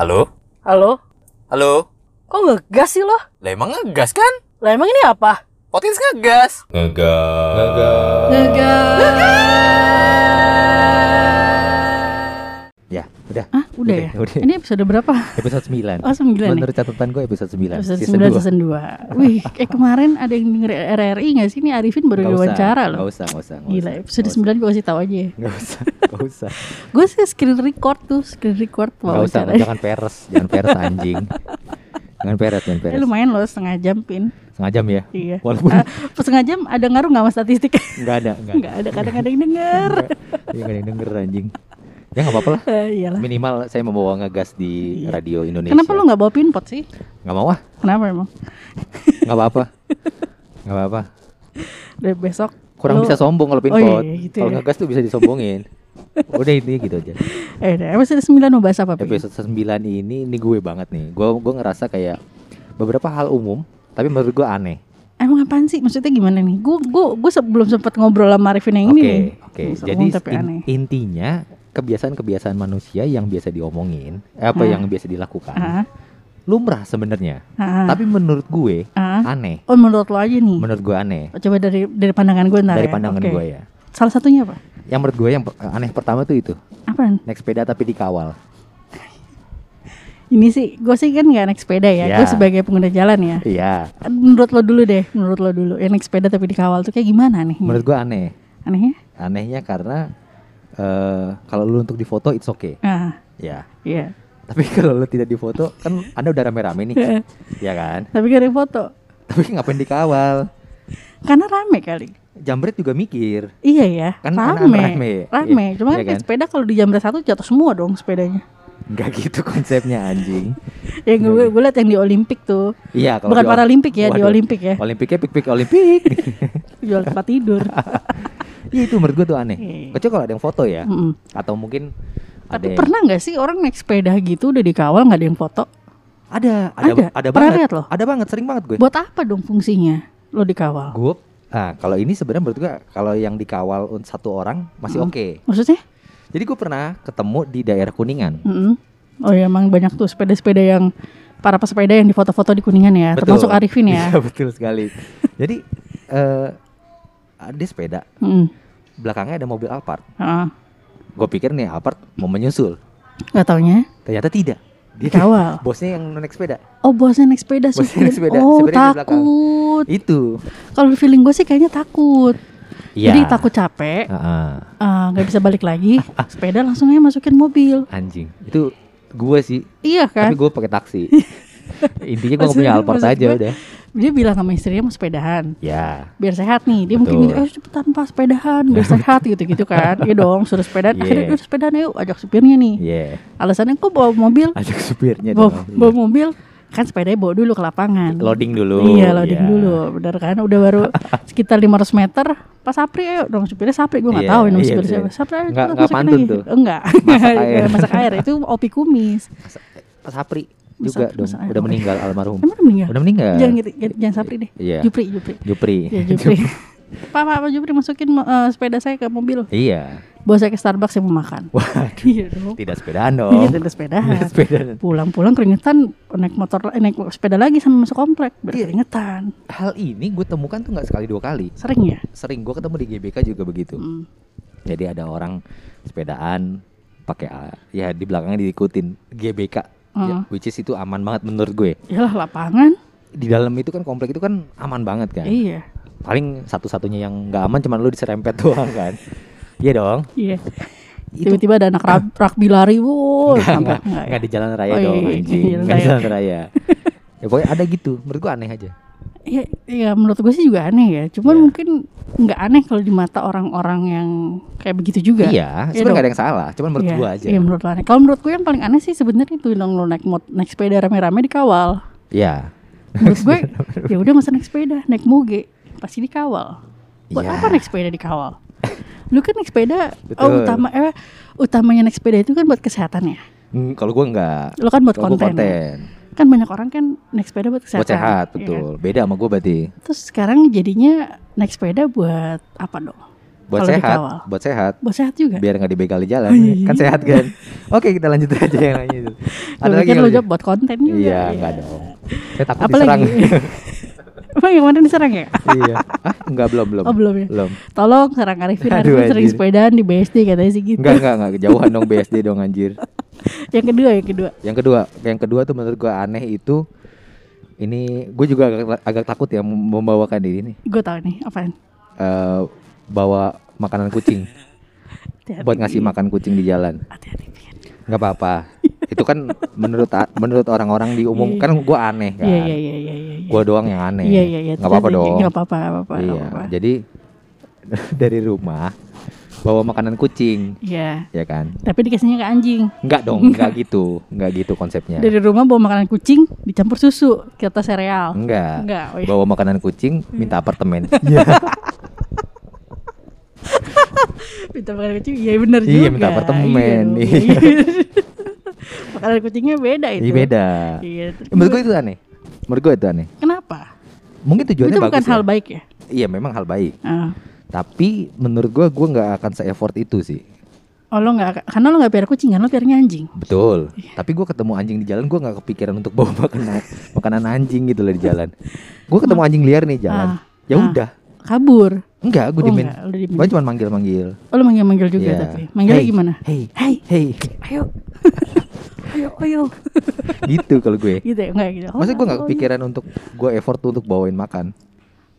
Halo? Halo? Halo? Kok ngegas sih lo? Lah emang ngegas kan? Lah emang ini apa? Potins ngegas. Ngegas. Ya, udah. Ah, udah ya? Udah. Ini episode berapa? Episode 9. Oh, 9 nih. Menurut catatan gue episode 9. Episode season 9 dua. season 2. Wih, eh kemarin ada yang denger RRI gak sih? Ini Arifin baru Nggak usah, diwawancara loh. Nggak usah, nggak usah. nggak Gila, usah, episode nggak usah. 9 gue kasih tahu aja ya. Nggak usah, nggak usah. Gue sih screen record tuh, screen record Nggak usah, wawancara. jangan peres, jangan peres anjing. Jangan peres, jangan Eh, peres. lumayan loh setengah jam pin. Setengah jam ya. Iya. Walaupun Ah, setengah jam ada ngaruh gak sama statistik? nggak ada, nggak ada, kadang ada yang denger. Iya nggak ada yang denger anjing. Ya nggak apa-apa lah. Iyalah. Minimal saya membawa ngegas di Iya. radio Indonesia. Kenapa lu gak bawa pinpot sih? Nggak mau ah? Kenapa emang? Nggak apa-apa. Nggak apa-apa. Dari besok Kurang lu- bisa sombong kalau Oh, iya, pinpot. gitu kalau ya. ngegas tuh bisa disombongin. Udah ini gitu aja. Eh, udah, episode 9 mau bahas apa? Episode 9 ini ini gue banget nih. Gue gue ngerasa kayak beberapa hal umum tapi menurut gue aneh. Emang apaan sih? Maksudnya gimana nih? Gue gue gue sebelum sempat ngobrol sama Arifin yang Oke, ini nih. oke. Bisa Jadi ngomong tapi in- aneh. intinya kebiasaan-kebiasaan manusia yang biasa diomongin, eh, apa Ah. yang biasa dilakukan, Ah, lumrah sebenarnya. ah, Tapi menurut gue ah. aneh. Oh menurut lo aja nih. Menurut gue aneh. Coba dari dari pandangan gue ntar Dari ya. pandangan Oke. gue ya. Salah satunya apa? Yang menurut gue yang per- aneh pertama tuh itu Apaan? naik sepeda tapi dikawal. Ini sih, gue sih kan gak naik sepeda ya. Iya. Gue sebagai pengguna jalan ya. Iya. Menurut lo dulu deh, menurut lo dulu. Yang naik sepeda tapi dikawal tuh kayak gimana nih? Menurut gue aneh. Anehnya? Anehnya karena eh kalau lu untuk difoto it's okay. Ah, Ya. iya. Tapi kalau lu tidak difoto kan Anda udah rame-rame nih. ya kan? Tapi gak ada yang foto. Tapi ngapain dikawal? Karena rame kali. Jambret juga mikir. Iya ya, Kan rame. rame. Rame. Iya, Cuma iya kan kan? sepeda kalau di jam satu jatuh semua dong sepedanya. Enggak gitu konsepnya anjing. Ya gue gue liat yang di Olimpik tuh. Iya, kalau Bukan di- Paralimpik ya, di Waduh. Olimpik ya. Olimpiknya pik-pik Olimpik. Jual tempat tidur. Iya itu menurut gue tuh aneh. Iya. Kecuali kalau ada yang foto ya. Mm-mm. Atau mungkin ada Tapi yang- pernah nggak sih orang naik sepeda gitu udah dikawal nggak ada yang foto? ada, ada, Ada? ada, Pernah banget. lihat lo? Ada banget, sering banget gue. Buat apa dong fungsinya lo dikawal? Gue Nah, kalau ini sebenarnya menurut gue kalau yang dikawal satu orang masih Hmm. oke. Maksudnya? Jadi gue pernah ketemu di daerah Kuningan. Mm-mm. Oh ya emang banyak tuh sepeda-sepeda yang para pesepeda yang difoto-foto di kuningan ya, Betul. termasuk Arifin ya. Iya, betul sekali. Jadi eh ada sepeda, Mm. belakangnya ada mobil Alphard. Ah, Gue pikir nih Alphard mau menyusul. nggak taunya Ternyata tidak. Dia dikawal. bosnya yang naik sepeda. Oh bosnya naik sepeda Bosnya supir. naik sepeda, Oh sepedanya takut. Itu. Kalau feeling gue sih kayaknya takut. Iya. Jadi takut capek, ah, nggak bisa balik lagi, sepeda langsung aja masukin mobil. anjing. Itu gue sih, Iya kan? tapi gue pakai taksi. Intinya gue punya Alphard aja gue- udah. Dia bilang sama istrinya mau sepedahan. Ya. biar sehat nih dia Betul. mungkin gitu, eh cepetan pak sepedahan biar sehat gitu gitu kan iya dong suruh sepedaan Yeah. akhirnya udah sepedaan yuk ajak supirnya nih Iya. alasannya kok bawa mobil Ajak supirnya bawa, dong. bawa mobil kan sepedanya bawa dulu ke lapangan Loading dulu. iya loading Iya. dulu benar kan udah baru sekitar 500 meter pas Sapri ayo dong supirnya Sapri gue nggak Iya, tahu ini iya, supir betul. siapa Sapri ayo, Nggak- kita nggak masukin pantun lagi. tuh. enggak Masak air. masak air itu opi kumis Pas Sapri juga Masak- dong. Udah meninggal almarhum. emang udah meninggal Udah meninggal. jangan gitu jangan, Sapri deh Iya. Jupri Jupri Jupri. ya Jupri Pak, Pak, Pak Jupri masukin eh, sepeda saya ke mobil Iya. Bawa saya ke Starbucks saya mau makan. Waduh. Iya dong. Tidak sepedaan Iya, dong. tidak sepeda. Tidak sepedaan. Pulang-pulang keringetan naik motor eh, naik sepeda lagi sama masuk komplek. Iya. Berkeringetan. Hal ini gue temukan tuh nggak sekali dua kali. Sering ya? Sering gue ketemu di GBK juga begitu. Hmm. Jadi ada orang sepedaan pakai ya di belakangnya diikutin GBK. Ya, Hmm. which is itu aman banget menurut gue. Yalah lapangan. Di dalam itu kan komplek itu kan aman banget kan. Iya. Paling satu-satunya yang nggak aman cuman lu diserempet doang kan. Iya dong. Iya. Itu Tiba-tiba ada anak rag- rugby lari, wow, ya? enggak di jalan raya Oh, iya, dong iya, anjing. Enggak di jalan raya. ya pokoknya ada gitu. Menurut gua aneh aja. Iya, iya, menurut gue sih juga aneh ya. Cuman Iya. mungkin nggak aneh kalau di mata orang-orang yang kayak begitu juga. Iya, Iya sebenarnya nggak ada yang salah. Cuman menurut Iya, gua aja. Iya menurut lo aneh. Kalau menurut gue yang paling aneh sih sebenarnya itu dong lo naik mot naik sepeda rame-rame dikawal. Iya. Menurut gue ya udah masa naik sepeda, naik moge pasti dikawal. Buat Iya. apa naik sepeda dikawal? Lu kan naik sepeda, Betul. oh utama eh utamanya naik sepeda itu kan buat kesehatan ya. Hmm, kalau gua enggak. Lu kan buat konten. ya. Kan banyak orang kan naik sepeda buat kesehatan. Buat sehat, iya kan? betul. Beda sama gua berarti. Terus sekarang jadinya naik sepeda buat apa dong? buat kalau sehat, dikawal. buat sehat. Buat sehat juga. Biar nggak dibegal di jalan, Oh, iya. kan sehat kan. Oke kita lanjut aja yang lain itu. Ada lagi lagi? jawab buat konten juga. Iya nggak dong. Saya takut Apa diserang. Emang yang mana diserang ya? iya. Ah enggak belum belum. Oh belum ya. Belum. Tolong serang Arifin, Aduh, Arifin sering sepedaan di BSD katanya sih gitu. Enggak enggak enggak kejauhan dong BSD dong anjir. Yang kedua, yang kedua. Yang kedua, yang kedua tuh menurut gua aneh itu ini gue juga agak, agak takut ya membawakan diri nih Gue tau nih apaan. eh bawa makanan kucing Hati-hati. buat ngasih makan kucing di jalan Hati-hati. Nggak apa-apa itu kan menurut menurut orang-orang di umum Iya. kan gua aneh kan Iya, iya, iya, iya, iya. iya. gua doang yang aneh Iya, iya, iya. nggak apa-apa Terus, dong Nggak apa-apa, nggak apa-apa. nggak iya apa-apa. jadi dari rumah bawa makanan kucing Iya. ya kan Tapi dikasihnya ke anjing. nggak dong nggak gitu nggak gitu konsepnya Dari rumah bawa makanan kucing dicampur susu kata sereal. enggak Enggak. Oh, iya. bawa makanan kucing minta apartemen iya Minta makanan kucing, iya bener juga. Iya, minta apartemen. Iya, Iya. iya. makanan kucingnya beda itu. Iya beda Iya. Eh, menurut gua- gue itu aneh menurut gue itu aneh Kenapa? mungkin tujuannya Itu bagus bukan ya. hal baik ya? iya memang hal baik Ah. Tapi menurut gue gue nggak akan se effort itu sih Oh lo nggak, karena lo nggak piara kucing kan, lo piaranya anjing. betul Iya. tapi gue ketemu anjing di jalan gue nggak kepikiran untuk bawa makanan makanan anjing gitu loh di jalan gue ketemu anjing liar nih jalan Ah. ya Ah. udah Kabur. enggak gue Oh, dimin gue cuma manggil manggil Oh lo manggil-manggil juga Iya. tapi. Manggilnya Hey, gimana? hey Hai, hey ayo. ayo, ayo. gitu kalau gue gitu ya, enggak gitu. Oh, gue nggak kepikiran untuk gue effort untuk bawain makan.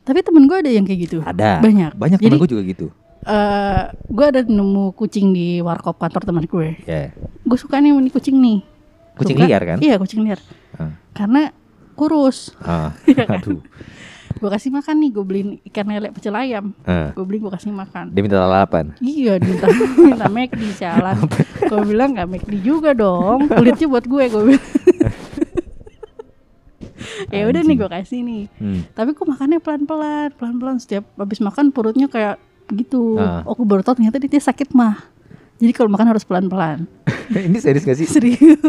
Tapi temen gue ada yang kayak gitu. ada Banyak. banyak temen gue juga gitu eh gue ada nemu kucing di warkop kantor teman gue. ya Gue suka nih nih kucing nih. kucing Suka. liar kan Iya kucing liar. Ah. Karena kurus. ah. Iya kan? aduh Gue kasih makan nih, gue beliin ikan lele pecel ayam. Ah. Gue beli gue kasih makan. dia minta lalapan Iya minta minta McD sialan. Gue bilang nggak McD juga dong. Kulitnya buat gue gue bilang. ya udah nih gue kasih nih. hmm. Tapi kok makannya pelan-pelan, pelan-pelan setiap habis makan perutnya kayak gitu. Ah. Oh, aku baru tahu ternyata dia sakit mah. Jadi kalau makan harus pelan-pelan. ini serius gak sih Serius,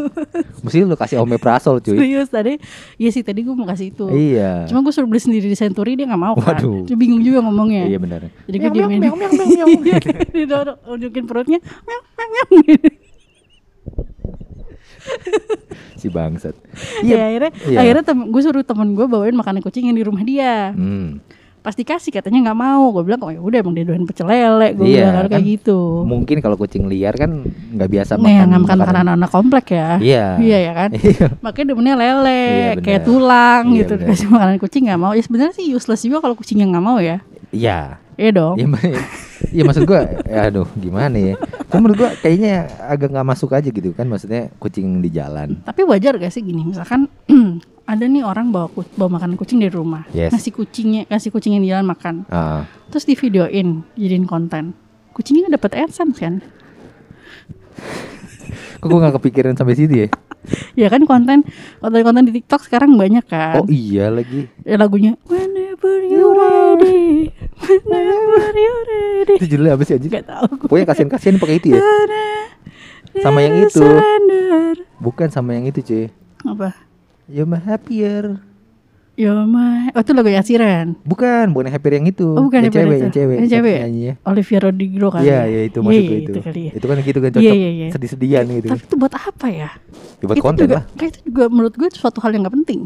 mesti lu kasih omeprazol cuy serius tadi. Iya sih tadi gue mau kasih itu. iya Cuma gue suruh beli sendiri di Century dia nggak mau kan. Waduh. Dia bingung juga ngomongnya. iya benar Jadi gue diemin. meong. Dia dorong, unjukin perutnya. Meong, meong, meong. si bangsat Ya, akhirnya, Iya. akhirnya tem gue suruh temen gue bawain makanan kucing yang di rumah dia. hmm. Pas dikasih katanya nggak mau. Gue bilang, oh ya udah emang dia doain pecel lele. Gue Iya, bilang kan kayak gitu. mungkin kalau kucing liar kan nggak biasa Nih, yang makan makan makanan anak komplek ya. iya Iya ya kan. iya Makanya demennya lele, Iya, bener. kayak tulang Iya, gitu. bener. Dikasih makanan kucing nggak mau. Ya sebenarnya sih useless juga kalau kucing yang nggak mau ya. iya Iya dong. Iya, iya maksud gua, ya aduh gimana ya? Cuma menurut gua kayaknya agak nggak masuk aja gitu kan, maksudnya kucing di jalan. Tapi wajar gak sih gini, misalkan ada nih orang bawa bawa makanan kucing dari rumah, Yes. ngasih kucingnya, kasih kucing yang di jalan makan, Ah, terus di videoin, jadiin konten. Kucingnya kan dapat AdSense kan? Kok gua nggak kepikiran sampai situ ya? Ya kan konten konten-konten di TikTok sekarang banyak kan. Oh iya lagi. Ya lagunya Whenever you ready, whenever you ready. Itu judulnya apa sih anjir? Gak tau gue. Pokoknya kasihan-kasihan pakai itu ya. Sama yang itu. Bukan sama yang itu cuy. Apa? You're my happier. Yo my, oh itu lagu Yasiran. Bukan, bukan yang happier yang itu. Oh, bukan yang yang cewek, itu. yang cewek. Yang cewek. Nyanyinya? Olivia Rodrigo kali. Iya, ya? iya itu Iya, maksud iya, gua itu. itu kali ya. Itu kan gitu kan cocok. Iya, iya, iya. Sedih-sedihan gitu. Tapi itu buat apa ya? Ya, buat itu konten juga, lah. Kayak itu juga menurut gue suatu hal yang gak penting.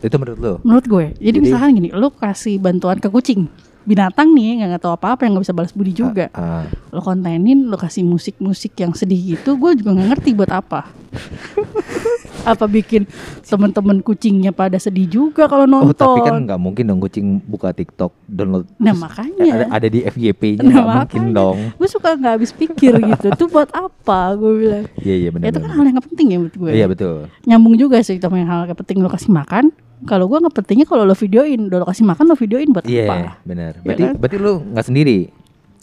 Itu menurut lo. Menurut gue. Jadi, Jadi- misalkan gini, lo kasih bantuan ke kucing. Binatang nih nggak tahu apa-apa yang nggak bisa balas budi juga. Ah, Lo kontenin, lo kasih musik-musik yang sedih gitu, gue juga nggak ngerti buat apa. apa bikin temen-temen kucingnya pada sedih juga kalau Oh nonton? tapi kan nggak mungkin dong kucing buka TikTok download Nah, makanya. ada, ada di FYP-nya Nah, nggak mungkin dong Gue suka nggak habis pikir gitu. Itu buat apa? Gue bilang. iya iya benar Ya, itu kan hal yang gak penting ya menurut gue. iya betul nyambung juga sih sama yang hal yang penting lo kasih makan kalau gua nggak pentingnya kalau lo videoin lo kasih makan lo videoin buat iya apa benar Iya berarti kan? berarti lu nggak sendiri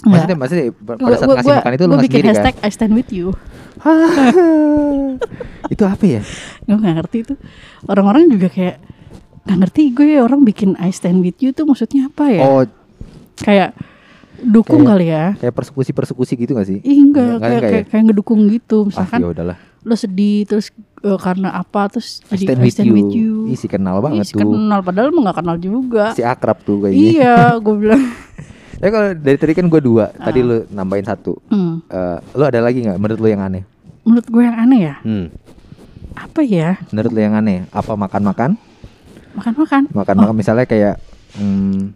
maksudnya maksudnya pada saat gua- ngasih gua- makan itu lu gua nggak bikin sendiri hashtag kan I stand with you itu apa ya? Gue nggak ngerti itu. Orang-orang juga kayak nggak ngerti gue orang bikin I stand with you tuh maksudnya apa ya? Oh. Kayak dukung Kayak- kali ya. kayak persekusi persekusi gitu gak sih? Ih enggak, Nggak- kayak, nggak kayak, kayak ngedukung gitu. Ah Misalkan ya udahlah. lo sedih terus eh, karena apa Terus I jadi stand with you. Ih, si kenal banget Ih, si tuh. kenal padahal emang gak kenal juga. Si akrab tuh kayaknya. Iya gue bilang Ya kalau dari tadi kan gue dua, tadi Ah. lu nambahin satu. Hmm. Eh, lu ada lagi nggak menurut lu yang aneh? Menurut gue yang aneh ya, Hmm. apa ya? Menurut lu yang aneh? Apa makan-makan? Makan-makan. Makan-makan misalnya kayak hmm,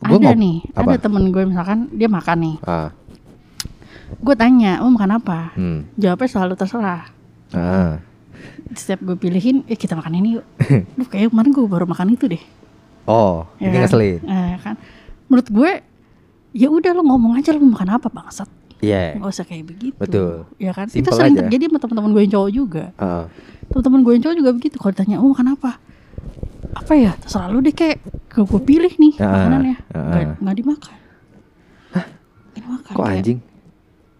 gua ada nih, apa? ada temen gue misalkan dia makan nih. Ah, Gue tanya, mau makan apa? hmm. Jawabnya selalu terserah. Ah. Setiap gue pilihin, eh kita makan ini yuk. Duh kayak kemarin gue baru makan itu deh. Oh, Ya ini kan? ngeselin. Eh, kan. Menurut gue, ya udah lo ngomong aja lo mau makan apa bangsat. Iya. Gak usah kayak begitu. Betul. Ya kan? Simple itu sering aja. terjadi sama teman-teman gue yang cowok juga. Ah. Teman-teman gue yang cowok juga begitu. Kalau ditanya, oh makan apa? Apa ya? Terserah lu deh kayak gue, gue pilih nih Ah, makanannya. ah. Nggak, nggak dimakan. Hah? Dimakan. Kok anjing?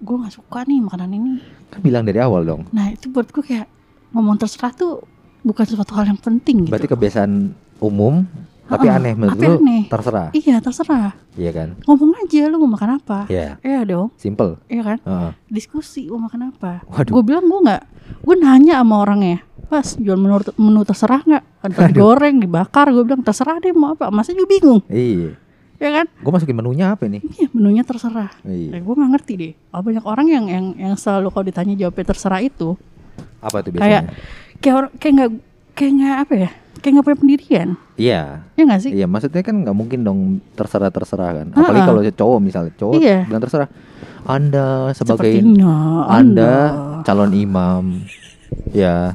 Gue gak suka nih makanan ini. Kan bilang dari awal dong. Nah itu buat gue kayak ngomong terserah tuh bukan suatu hal yang penting gitu. Berarti kebiasaan umum tapi Ah, aneh menurut lu aneh. terserah. Iya terserah. Iya kan? Ngomong aja lu mau makan apa. Iya. Iya dong. Simple. Iya kan? Heeh. Diskusi mau makan apa. Waduh. Gue bilang gue nggak. Gue nanya sama orangnya. Pas jual menu, menu terserah nggak? Ada goreng, dibakar. Gue bilang terserah deh mau apa. Masa juga bingung. Iya. Ya kan? Gue masukin menunya apa nih? Iya menunya terserah. Iya. Ya, gue nggak ngerti deh. Oh, banyak orang yang yang yang selalu kalau ditanya jawabnya terserah itu Apa tuh kayak biasanya? kayak orang kayak nggak kayak nggak apa ya? Kayak nggak punya pendirian. Iya. Ya nggak sih? Iya, maksudnya kan nggak mungkin dong terserah terserah kan. Ah, Apalagi ah. kalau cowok misalnya, cowok Iya. bilang terserah. Anda sebagai Sepertinya Anda calon imam, ya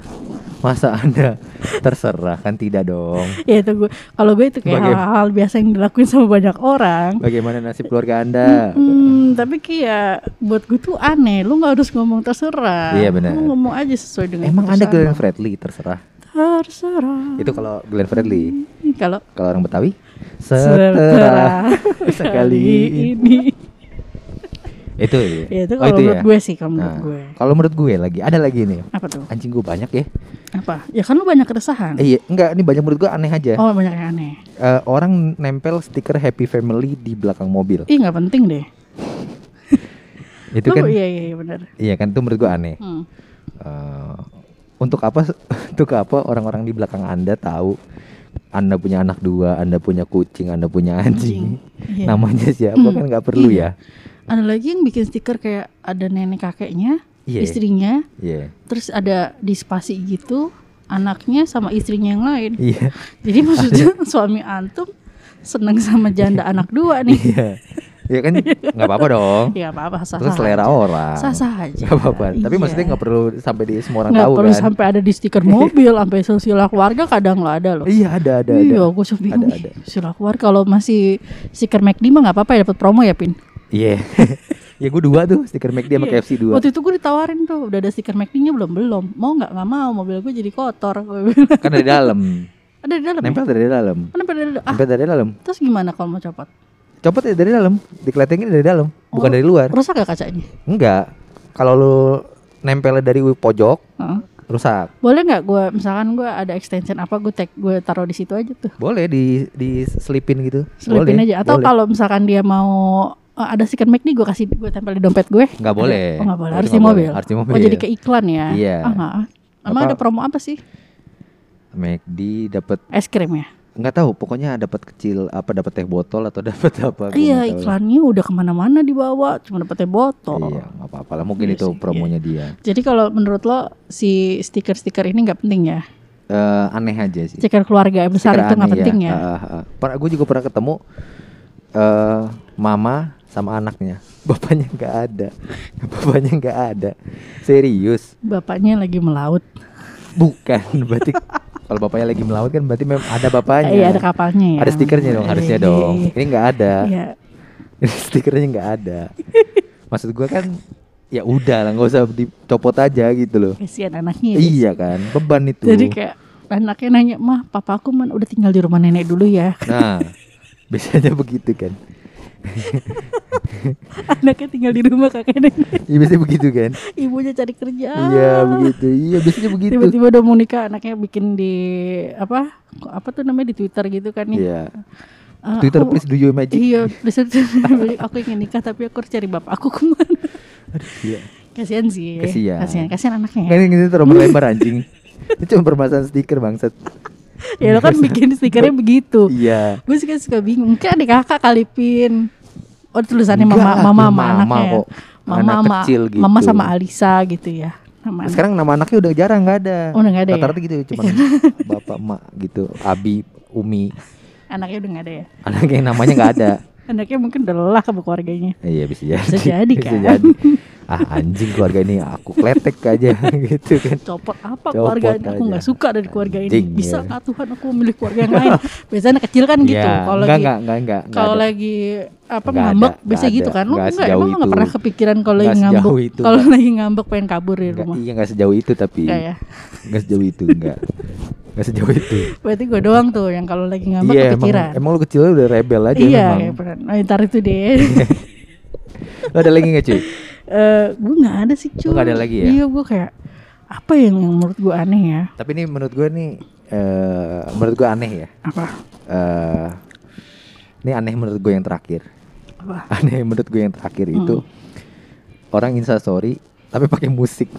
masa Anda terserah kan tidak dong. ya itu gue kalau gue itu kayak hal-hal biasa yang dilakuin sama banyak orang Bagaimana nasib keluarga Anda? Hmm, tapi kayak buat gue tuh aneh. Lu nggak harus ngomong terserah. Iya, benar. Lu ngomong aja sesuai dengan Emang Anda lo. Fredly terserah. Terserah. Itu kalau Glenn Fredly. kalau Kalau orang Betawi seterah sekali ini. Itu ya. Ya, itu Oh, kalau menurut ya? gue sih kalau menurut Nah, gue. Kalau menurut gue lagi ada lagi nih. Apa tuh? Anjing gue banyak ya. Apa? Ya kan lu banyak keresahan. Eh, iya, enggak, ini banyak menurut gue aneh aja. Oh banyak yang aneh. Eh, orang nempel stiker happy family di belakang mobil. Ih nggak penting deh. Itu Lu, kan iya iya iya, benar. iya kan itu menurut gue aneh. Hmm. Eh, untuk apa untuk apa orang-orang di belakang Anda tahu Anda punya anak dua, Anda punya kucing, Anda punya anjing. Iya. Namanya siapa Hmm, kan nggak perlu iya. ya. Ada lagi yang bikin stiker kayak ada nenek kakeknya, Iya. istrinya, Iya. terus ada di spasi gitu, anaknya sama istrinya yang lain. Iya. Jadi maksudnya suami antum seneng sama janda anak dua nih. Iya. Ya kan nggak apa-apa dong. Ya apa-apa sah Terus selera orang. Sah-sah aja. Nggak apa-apa. Tapi Iya. maksudnya nggak perlu sampai di semua orang Nggak tahu perlu kan. sampai ada di stiker mobil, sampai sosial keluarga kadang nggak ada loh. Iya ada ada iya, ada. gue suka bingung. Ada, ada. Sosial keluarga kalau masih stiker McD mah nggak apa-apa ya dapat promo ya pin. Iya. ya gue dua tuh stiker McD sama Iya. KFC dua. Waktu itu gue ditawarin tuh, udah ada stiker McD-nya belum belum. Mau nggak nggak mau, mobil gue jadi kotor. Kan dari dalam. ada di dalam. Nempel Ya? dari dalam. Kenapa dari dalam? Ah, Nempel dari dalam. terus gimana kalau mau copot? Copot ya dari dalam. Dikletengin dari dalam, bukan Oh. dari luar. Rusak gak kacanya? Enggak. Kalau lu nempelnya dari pojok, Heeh. rusak. Boleh nggak gue misalkan gue ada extension apa gue tag gue taruh di situ aja tuh. Boleh di di selipin gitu. Selipin Boleh, aja atau kalau misalkan dia mau eh, ada stiker McD gue kasih gue tempel di dompet gue. Nggak boleh. Oh nggak boleh, harus di mobil. boleh, harus di mobil. Oh jadi ke iklan ya? Iya. Ah nggak. ah. Emang Apa- ada promo apa sih? McD dapat Es krim ya? Nggak tahu pokoknya dapat kecil apa dapat teh botol atau dapat apa iya iklannya udah ke mana-mana dibawa cuma dapet teh botol. iya nggak apa-apa lah mungkin Iya itu sih, promonya dia Jadi kalau menurut lo si stiker-stiker ini nggak penting ya? Eh, aneh aja sih Stiker keluarga yang besar Stiker itu nggak aneh, penting ya? Ah, ah, ah. Pernah gue juga pernah ketemu eh mama sama anaknya bapaknya nggak ada bapaknya nggak ada serius Bapaknya lagi melaut. bukan berarti kalau bapaknya lagi melaut kan berarti memang ada bapaknya Iya ada kapalnya ya. ada stikernya dong harusnya Eh, dong ini nggak ada Iya. stikernya nggak ada maksud gue kan ya udah lah nggak usah dicopot aja gitu loh Kasihan anaknya. ya. iya kan beban itu Jadi kayak anaknya nanya, "Mah, papa aku man udah tinggal di rumah nenek dulu ya." nah biasanya begitu kan anaknya tinggal di rumah kakek nenek. Iya biasanya begitu kan Ibunya cari kerja. Iya begitu Iya biasanya begitu Tiba-tiba udah mau nikah anaknya bikin di apa? Apa tuh namanya di Twitter gitu kan nih. Iya "Ah, Twitter aku- please do you magic Iya, aku ingin nikah tapi aku harus cari bapak aku ke mana? Iya Kasihan sih. Kasihan. Kasihan, kasihan anaknya. Kan ini terlalu lebar anjing Itu cuma permasalahan stiker bangsat ya lo kan bikin stikernya begitu. Iya Gue suka suka bingung. Mungkin ada kakak kali pin. Oh tulisannya Enggak mama mama sama mama anaknya. ya? kok. Mama Anak kecil gitu. mama sama Alisa gitu ya. Nama anak. Sekarang nama anaknya udah jarang nggak ada. Oh, udah nggak ada ya? Rata-rata gitu cuma bapak emak gitu, Abi, Umi. anaknya udah nggak ada ya. Anaknya namanya nggak ada. Anaknya mungkin udah lelah sama keluarganya. Iya bisa jadi. Bisa jadi, Bisa kan? jadi. Ah anjing keluarga ini aku kletek aja gitu kan. Copot apa Copot keluarga ini? Aku nggak suka dari keluarga ini. Anjing, Bisa ya. nggak Tuhan aku memilih keluarga yang lain? Biasanya anak kecil kan gitu. Iya, Kalau enggak, lagi enggak, enggak, enggak, enggak kalau lagi apa Nggak ngambek ada, biasa nggak gitu kan. Lu Nggak enggak emang nggak itu. pernah kepikiran kalau Nggak lagi ngambek kalau lagi ngambek pengen kabur dari Enggak, rumah. iya enggak sejauh itu tapi Enggak ya. enggak sejauh itu enggak. Enggak sejauh itu. Berarti gue doang tuh yang kalau lagi ngambek Iya, emang, kepikiran. emang lu kecil udah rebel aja iya, memang. kayak pernah. Nah, ntar itu deh. Lu ada lagi enggak cuy? Eh, gue nggak ada sih cuy. Oh, nggak ada lagi ya? Iya, gue kayak apa yang yang menurut gue aneh ya? Tapi ini menurut gue nih eh menurut gue aneh ya. Apa? eh ini aneh menurut gue yang terakhir. Apa? Aneh menurut gue yang terakhir Hmm. itu orang insta story tapi pakai musik.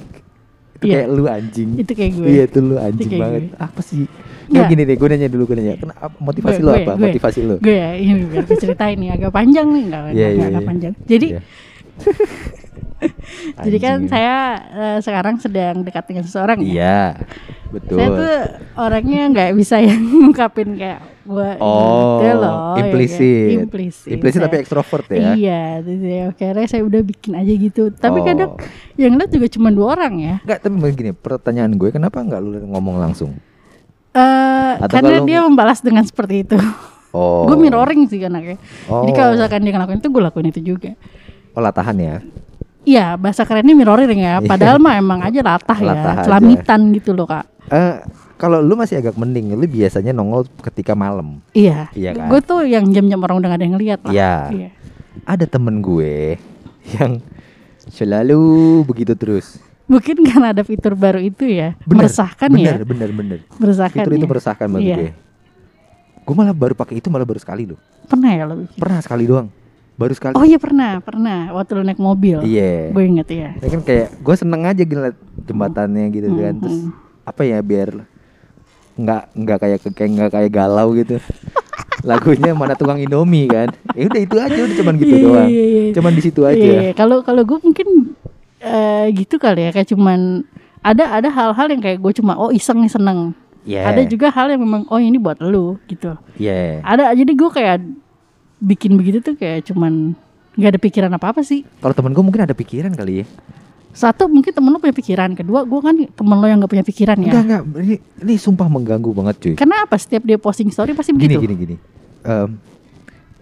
Itu Iya. kayak lu anjing. Itu kayak gue. Iya itu lu anjing kayak banget. gue. Apa sih? Nggak. Kayak gini deh, gue nanya dulu gue nanya. Kenapa motivasi Gue- lu gue- apa? gue. Motivasi lu? Gue ya, ini biar gue ceritain nih agak panjang nih, enggak Iya, iya, agak iya. panjang. Jadi Iya. jadi kan saya eh, sekarang sedang dekat dengan seseorang ya. Iya. Betul. Saya tuh orangnya nggak bisa yang ngungkapin kayak gue Oh, gitu loh, ya implisit. kan? implisit. Implisit Saya- tapi ekstrovert ya. Iya, jadi ya, akhirnya saya udah bikin aja gitu. Tapi Oh. kadang yang lihat juga cuma dua orang ya. Enggak, tapi begini, pertanyaan gue kenapa enggak lu ngomong langsung? Eh, Atau karena dia membalas dengan seperti itu. Oh. gue mirroring sih anaknya. Jadi Oh. kalau misalkan dia ngelakuin itu, gue lakuin itu juga. Oh, latahan ya. Iya, bahasa kerennya mirroring ya. Padahal mah emang aja latah, Latah ya, celamitan gitu loh kak. Eh, kalau lu masih agak mending, lu biasanya nongol ketika malam. Iya. Iya kan? Gue tuh yang jam-jam orang udah gak ada yang lihat lah. Iya. Iya. Ada temen gue yang selalu begitu terus. Mungkin karena ada fitur baru itu ya, Bener, meresahkan bener, ya. Bener, bener, Meresahkan Fitur itu ya. meresahkan bagi Iya. gue. Gue malah baru pakai itu malah baru sekali loh. Pernah ya lo? Pernah sekali doang. Baru sekali. Oh iya pernah, pernah. Waktu lo naik mobil. Iya. Gue inget ya. Ya kan kayak gue seneng aja ngeliat jembatannya gitu kan. Hmm, Terus hmm. apa ya biar nggak nggak kayak kayak nggak kayak galau gitu. Lagunya mana tukang Indomie kan. Ya udah itu aja udah cuman gitu Iya, doang. iya, iya. Cuman di situ aja. Iya, kalau kalau gue mungkin eh, gitu kali ya, kayak cuman ada ada hal-hal yang kayak gue cuma oh iseng nih seneng. Iya. Ada juga hal yang memang oh ini buat lu gitu. Iya. Ada jadi gue kayak bikin begitu tuh kayak cuman nggak ada pikiran apa apa sih. Kalau temen gue mungkin ada pikiran kali ya. Satu mungkin temen lo punya pikiran, kedua gue kan temen lo yang gak punya pikiran ya. Enggak enggak ini, ini sumpah mengganggu banget cuy. Kenapa setiap dia posting story pasti Gini begitu? gini gini. Em,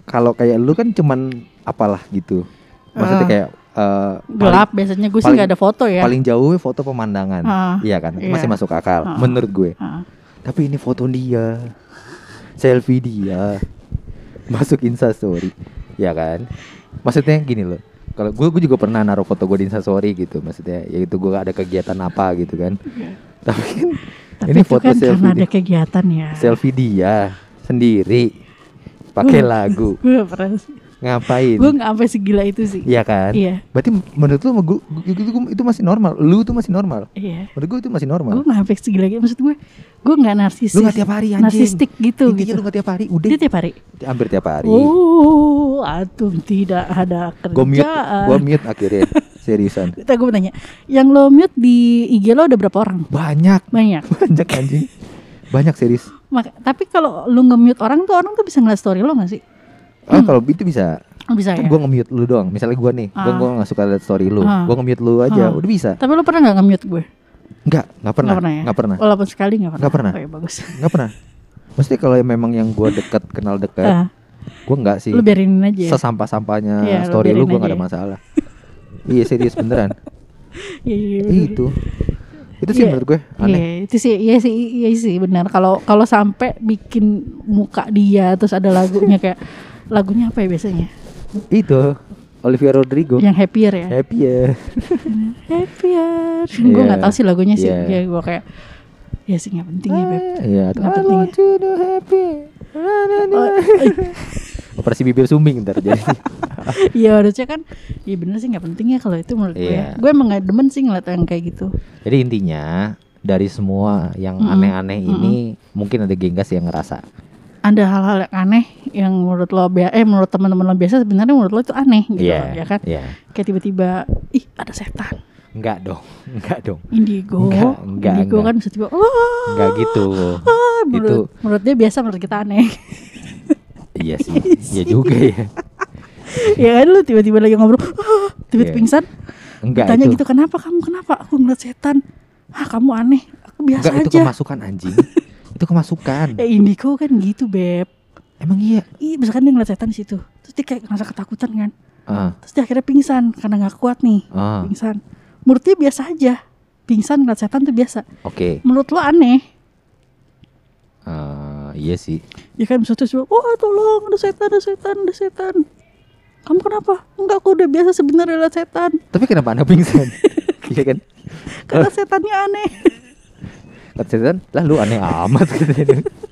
kalau kayak lu kan cuman apalah gitu. Maksudnya Ah. kayak eh, Gelap biasanya gue sih paling- nggak ada foto ya. paling jauh foto pemandangan. Ah, iya kan? iya. Masih masuk akal Ah. menurut gue. Ah. Tapi ini foto dia. Selfie dia. Masuk Insta story. Ya kan? Maksudnya gini loh. Kalau gue, gue juga pernah naruh foto gue di Insta story gitu. Maksudnya yaitu gue ada kegiatan apa gitu kan. Tapi kan Tapi ini itu foto kan selfie karena ada dia. kegiatan ya. Selfie dia sendiri. Pakai lagu. Gue pernah sih. Ngapain? Gue gak sampai segila itu sih. Iya kan? Iya. Berarti menurut lu gue, itu masih normal. Lu tuh masih normal. Iya. Menurut gue itu masih normal. Gue gak sampai segila gitu. Maksud gue, gue gak narsisis. Lu gak tiap hari anjing. Narsistik gitu. Intinya gitu. lu gak tiap hari. Udah. Dia tiap hari. Hampir tiap hari. Oh, atum tidak ada kerjaan. Gue mute, gue mute akhirnya. Seriusan. Kita gue tanya, yang lo mute di IG lo ada berapa orang? Banyak, Banyak. banyak anjing. Banyak serius. Maka, tapi kalau lu nge-mute orang tuh orang tuh bisa ngeliat story lo gak sih? Ah kalau itu bisa. Oh, bisa Kan ya. gue nge-mute lu doang. Misalnya gue nih, gue Ah. gue gak suka liat story lu. Ah. Gue nge-mute lu aja, Ah. udah bisa. Tapi lo pernah gak nge-mute gue? Enggak, nggak pernah. Nggak pernah ya? Nggak pernah. Walaupun sekali gak pernah. Nggak pernah. Oh, ya, bagus. Nggak pernah. Mesti kalau memang yang gue deket kenal deket, Ah, gue nggak sih. lu biarin aja. Sesampah-sampahnya Iya, lu story lu biarin gue gak aja ada ya. masalah. iya serius beneran. Iya, iya, Iya, itu. Itu sih Iya, menurut gue aneh. Iya, itu sih, iya sih, iya sih benar. Kalau kalau sampai bikin muka dia terus ada lagunya kayak lagunya apa ya biasanya? Itu Olivia Rodrigo. Yang happier ya. Happy ya. happier. Gue Iya. nggak tahu sih lagunya sih. Iya. Ya gue kayak ya sih nggak penting ya beb. Iya, Nggak I penting want to do happy. Oh, Operasi bibir sumbing ntar jadi. Iya harusnya kan, iya bener sih nggak penting ya kalau itu menurut gue. Iya. Gue emang nggak demen sih ngeliat yang kayak gitu. jadi intinya dari semua yang aneh-aneh Mm-mm. ini mungkin ada genggas yang ngerasa. Ada hal-hal yang aneh yang menurut lo biasa eh menurut teman-teman lo biasa sebenarnya menurut lo itu aneh gitu Iya. ya kan Iya. kayak tiba-tiba ih ada setan Enggak dong. Enggak dong. indigo Enggak, enggak, indigo enggak. kan bisa tiba oh Enggak gitu. menurut, Itu- menurut dia biasa menurut kita aneh Iya sih. Iya juga ya. ya kan lu tiba-tiba lagi ngobrol "Ah," tiba-tiba Iya. pingsan Enggak tanya itu. gitu kenapa kamu kenapa aku ngeliat setan ah kamu aneh aku biasa Enggak itu aja kemasukan anjing. Itu kemasukan. ya indigo kan gitu beb Emang iya. Iya, misalkan dia ngeliat setan di situ, terus dia kayak ngerasa ketakutan kan, Ah, terus dia akhirnya pingsan karena nggak kuat nih, ah. pingsan. Menurut dia biasa aja, pingsan ngeliat setan tuh biasa. Oke. Menurut lo aneh, Ah, iya sih. ya kan bisa terus, wah tolong ada setan, ada setan, ada setan. Kamu kenapa? Enggak, aku udah biasa sebenarnya lihat setan. Tapi kenapa anda pingsan? Iya kan? Karena setannya aneh. Kata setan, lah lu aneh amat.